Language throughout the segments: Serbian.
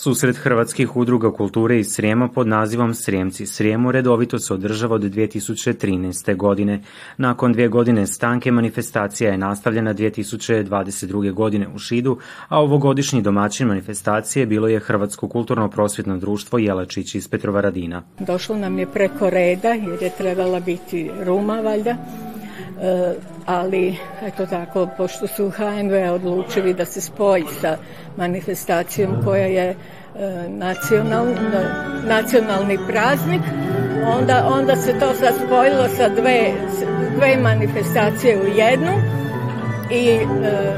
Susret hrvatskih udruga kulture iz Srijema pod nazivom Srijemci Srijemu redovito se održava od 2013. godine. Nakon dvije godine stanke manifestacija je nastavljena 2022. godine u Šidu, a ovogodišnji domaćin manifestacije bilo je Hrvatsko kulturno-prosvjetno društvo Jelačić iz Petrovaradina. Došlo nam je preko reda jer je trebala biti ruma valjda Eh, ali eto tako, pošto su HNV odlučili da se spoji sa manifestacijom koja je eh, nacionalni, praznik, onda, onda se to sad spojilo sa dve, manifestacije u jednu i eh,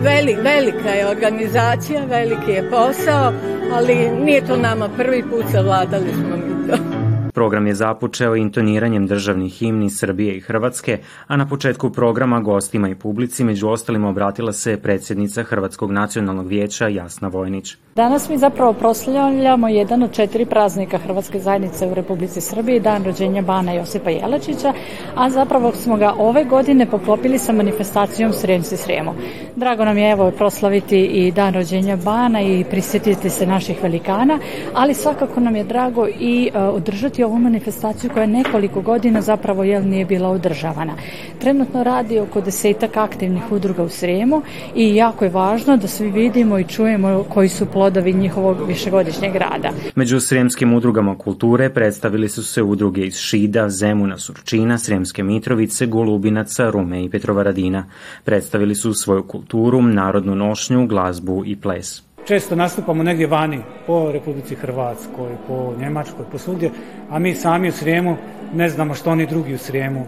veli, velika je organizacija, veliki je posao, ali nije to nama prvi put, savladali smo mi to. Program je započeo intoniranjem državnih himni Srbije i Hrvatske, a na početku programa gostima i publici među ostalima, obratila se predsjednica Hrvatskog nacionalnog vijeća Jasna Vojnić. Danas mi zapravo proslavljamo jedan od četiri praznika Hrvatske zajednice u Republici Srbiji, dan rođenja Bana Josipa Jelačića, a zapravo smo ga ove godine poklopili sa manifestacijom Srijemci Srijemo. Drago nam je evo proslaviti i dan rođenja Bana i prisjetiti se naših velikana, ali svakako nam je drago i e, održati ovu manifestaciju koja je nekoliko godina zapravo jel nije bila održavana. Trenutno radi oko desetak aktivnih udruga u Srijemu i jako je važno da svi vidimo i čujemo koji su plodovi njihovog višegodišnjeg rada. Među srijemskim udrugama kulture predstavili su se udruge iz Šida, Zemuna, Surčina, Srijemske Mitrovice, Golubinaca, Rume i Petrovaradina. Predstavili su svoju kulturu, narodnu nošnju, glazbu i ples često nastupamo negdje vani, po Republici Hrvatskoj, po Njemačkoj, po svugdje, a mi sami u Srijemu ne znamo što oni drugi u Srijemu,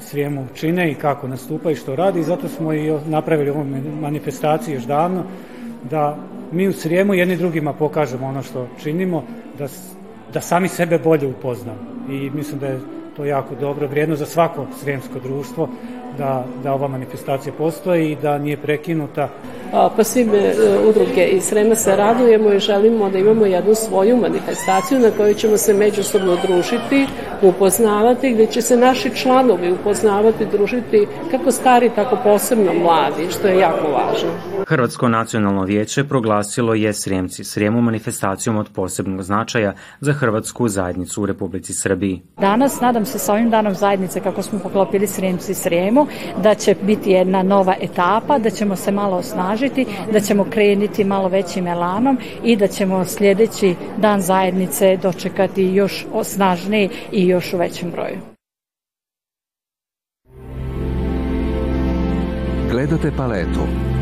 Srijemu čine i kako nastupaju i što radi. I zato smo i napravili ovu manifestaciju još davno, da mi u Srijemu jedni drugima pokažemo ono što činimo, da, da sami sebe bolje upoznamo. I mislim da je to jako dobro, vrijedno za svako srijemsko društvo, da, da ova manifestacija postoji i da nije prekinuta pa svi e, udruge iz Srema se radujemo i želimo da imamo jednu svoju manifestaciju na kojoj ćemo se međusobno družiti, upoznavati, gdje će se naši članovi upoznavati, družiti, kako stari, tako posebno mladi, što je jako važno. Hrvatsko nacionalno vijeće proglasilo je Srijemci Srijemu manifestacijom od posebnog značaja za hrvatsku zajednicu u Republici Srbiji. Danas, nadam se, sa ovim danom zajednice kako smo poklopili Srijemci Srijemu, da će biti jedna nova etapa, da ćemo se malo osnažiti, da ćemo krenuti malo većim elanom i da ćemo sljedeći dan zajednice dočekati još osnažniji i još u većem broju. Gledate paletu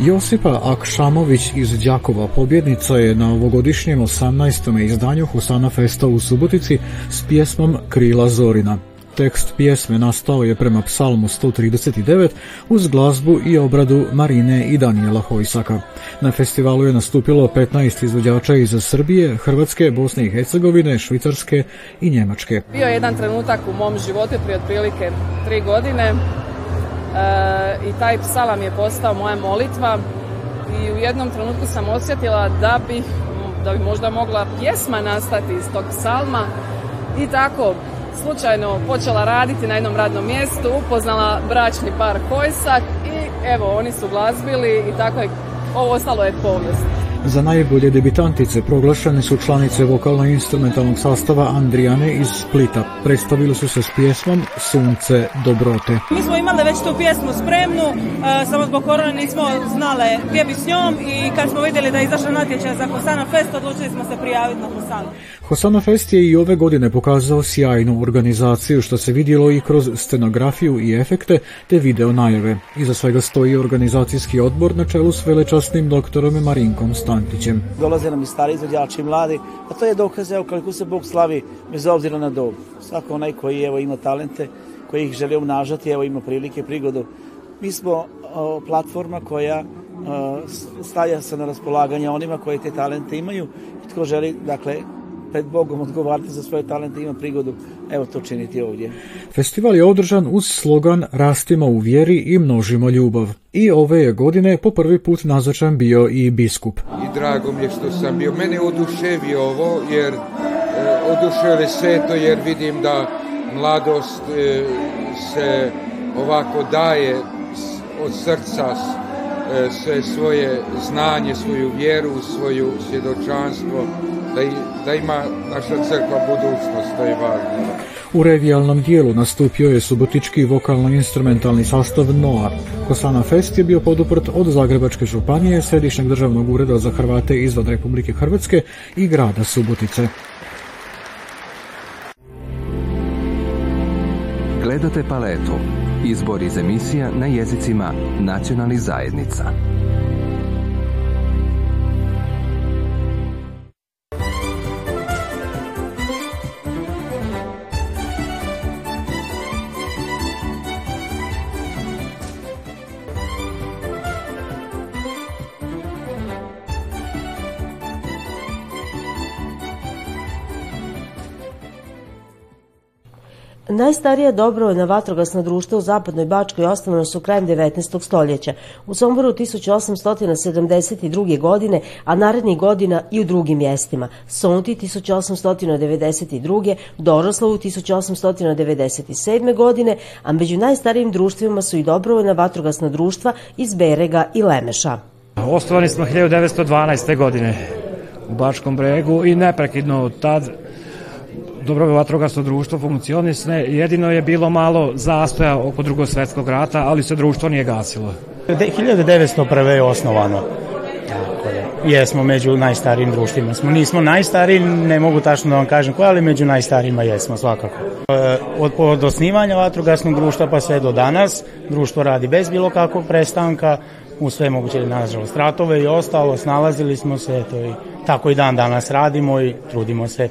Josipa Akšamović iz Đakova pobjednica je na ovogodišnjem 18. izdanju Husana Festa u Subotici s pjesmom Krila Zorina. Tekst pjesme nastao je prema psalmu 139 uz glazbu i obradu Marine i Daniela Hojsaka. Na festivalu je nastupilo 15 izvođača iz Srbije, Hrvatske, Bosne i Hercegovine, Švicarske i Njemačke. Bio je jedan trenutak u mom životu prije otprilike tri godine i taj psalam je postao moja molitva i u jednom trenutku sam osjetila da bi, da bi možda mogla pjesma nastati iz tog psalma i tako slučajno počela raditi na jednom radnom mjestu, upoznala bračni par Kojsak i evo oni su glazbili i tako je, ovo ostalo je povijest. Za najbolje debitantice proglašene su članice vokalno-instrumentalnog sastava Andrijane iz Splita. Predstavili su se s pjesmom Sunce dobrote. Mi smo imali već tu pjesmu spremnu, e, samo zbog korona nismo znale gdje bi s njom i kad smo vidjeli da je izašao natječaj za Hosana Fest, odlučili smo se prijaviti na Hosana. Hosana Fest je i ove godine pokazao sjajnu organizaciju što se vidjelo i kroz scenografiju i efekte te video najave. Iza svega stoji organizacijski odbor na čelu s velečasnim doktorom Marinkom Dolaze nam i stari izvođači, i mladi, a to je dokaz evo koliko se Bog slavi bez obzira na dob. Svako onaj koji evo ima talente, koji ih želi umnažati, evo ima prilike, prigodu. Mi smo platforma koja o, se na raspolaganje onima koji te talente imaju i tko želi, dakle, pred Bogom odgovarati za svoje talente, ima prigodu evo to činiti ovdje. Festival je održan uz slogan Rastimo u vjeri i množimo ljubav. I ove je godine po prvi put nazočan bio i biskup. I drago mi je što sam bio. Mene oduševio ovo jer e, oduševio to jer vidim da mladost e, se ovako daje od srca e, sve svoje znanje, svoju vjeru, svoju svjedočanstvo da, i, da ima naša crkva budućnost, to je važno. U revijalnom dijelu nastupio je subotički vokalno-instrumentalni sastav Noa. Kosana Fest je bio poduprt od Zagrebačke županije, Središnjeg državnog ureda za Hrvate izvan Republike Hrvatske i grada Subotice. Gledate paletu. Izbor iz emisija na jezicima nacionalnih zajednica. Najstarija dobrovoljna vatrogasna društva u Zapadnoj Bačkoj osnovano su krajem 19. stoljeća. U Somboru 1872. godine, a narednih godina i u drugim mjestima. Sonti 1892. Doroslavu 1897. godine, a među najstarijim društvima su i dobrovoljna vatrogasna društva iz Berega i Lemeša. Osnovani smo 1912. godine u Bačkom bregu i neprekidno od tad Dobrove, vatrogasno društvo funkcionisne. Jedino je bilo malo zastoja oko drugog svjetskog rata, ali se društvo nije gasilo. 1901. je osnovano. Tako je. Jesmo među najstarijim društvima. Smo, nismo najstariji, ne mogu tačno da vam kažem koja, ali među najstarijima jesmo svakako. E, od, od osnivanja vatrogasnog društva pa sve do danas, društvo radi bez bilo kakvog prestanka, u sve moguće nažalost ratove i ostalo, snalazili smo se, to i, tako i dan danas radimo i trudimo se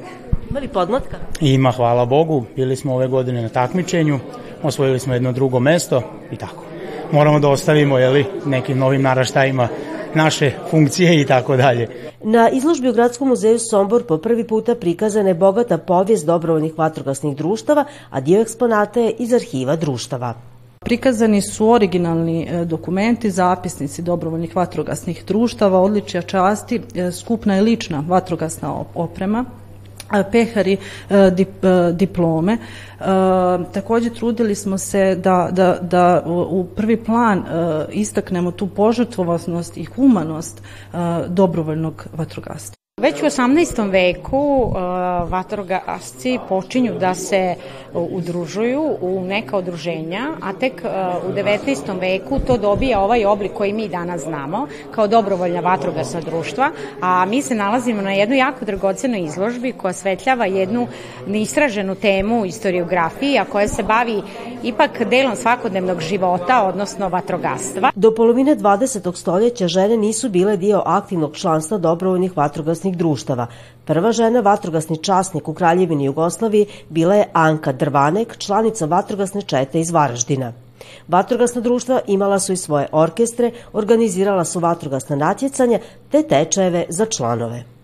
ima Ima, hvala Bogu. Bili smo ove godine na takmičenju, osvojili smo jedno drugo mesto i tako. Moramo da ostavimo jeli, nekim novim naraštajima naše funkcije i tako dalje. Na izložbi u Gradskom muzeju Sombor po prvi puta prikazana je bogata povijest dobrovoljnih vatrogasnih društava, a dio eksponata je iz arhiva društava. Prikazani su originalni e, dokumenti, zapisnici dobrovoljnih vatrogasnih društava, odličja časti, e, skupna i lična vatrogasna oprema, pehari diplome. Također trudili smo se da, da u prvi plan istaknemo tu požrtvovasnost i humanost dobrovoljnog vatrogastva. Već u 18. veku e, vatrogasci počinju da se e, udružuju u neka odruženja, a tek e, u 19. veku to dobija ovaj oblik koji mi danas znamo kao dobrovoljna vatrogasna društva, a mi se nalazimo na jednoj jako dragocenoj izložbi koja svetljava jednu neistraženu temu istoriografiji, a koja se bavi ipak delom svakodnevnog života, odnosno vatrogastva. Do polovine 20. stoljeća žene nisu bile dio aktivnog članstva dobrovoljnih vatrogasnih društava. Prva žena vatrogasni časnik u Kraljevini Jugoslaviji bila je Anka Drvanek, članica vatrogasne čete iz Varaždina. Vatrogasna društva imala su i svoje orkestre, organizirala su vatrogasna natjecanja te tečajeve za članove.